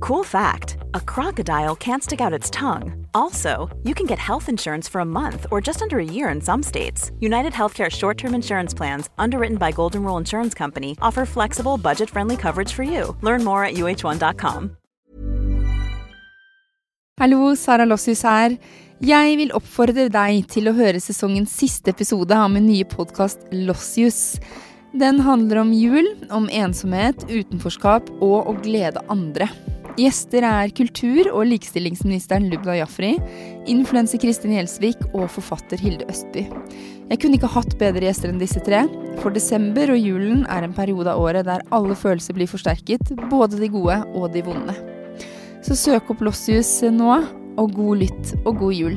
Cool fact a crocodile can't stick out its tongue. Also, you can get health insurance for a month or just under a year in some states. United Healthcare short term insurance plans, underwritten by Golden Rule Insurance Company, offer flexible, budget friendly coverage for you. Learn more at uh1.com. Hallo, Sara Lossius her. Jeg vil oppfordre deg til å høre sesongens siste episode av min nye podkast Lossius. Den handler om jul, om ensomhet, utenforskap og å glede andre. Gjester er kultur- og likestillingsministeren Lubna Jafri, influenser Kristin Gjelsvik og forfatter Hilde Østby. Jeg kunne ikke hatt bedre gjester enn disse tre, for desember og julen er en periode av året der alle følelser blir forsterket, både de gode og de vonde. Så søk opp Lossius nå, og god lytt og god jul.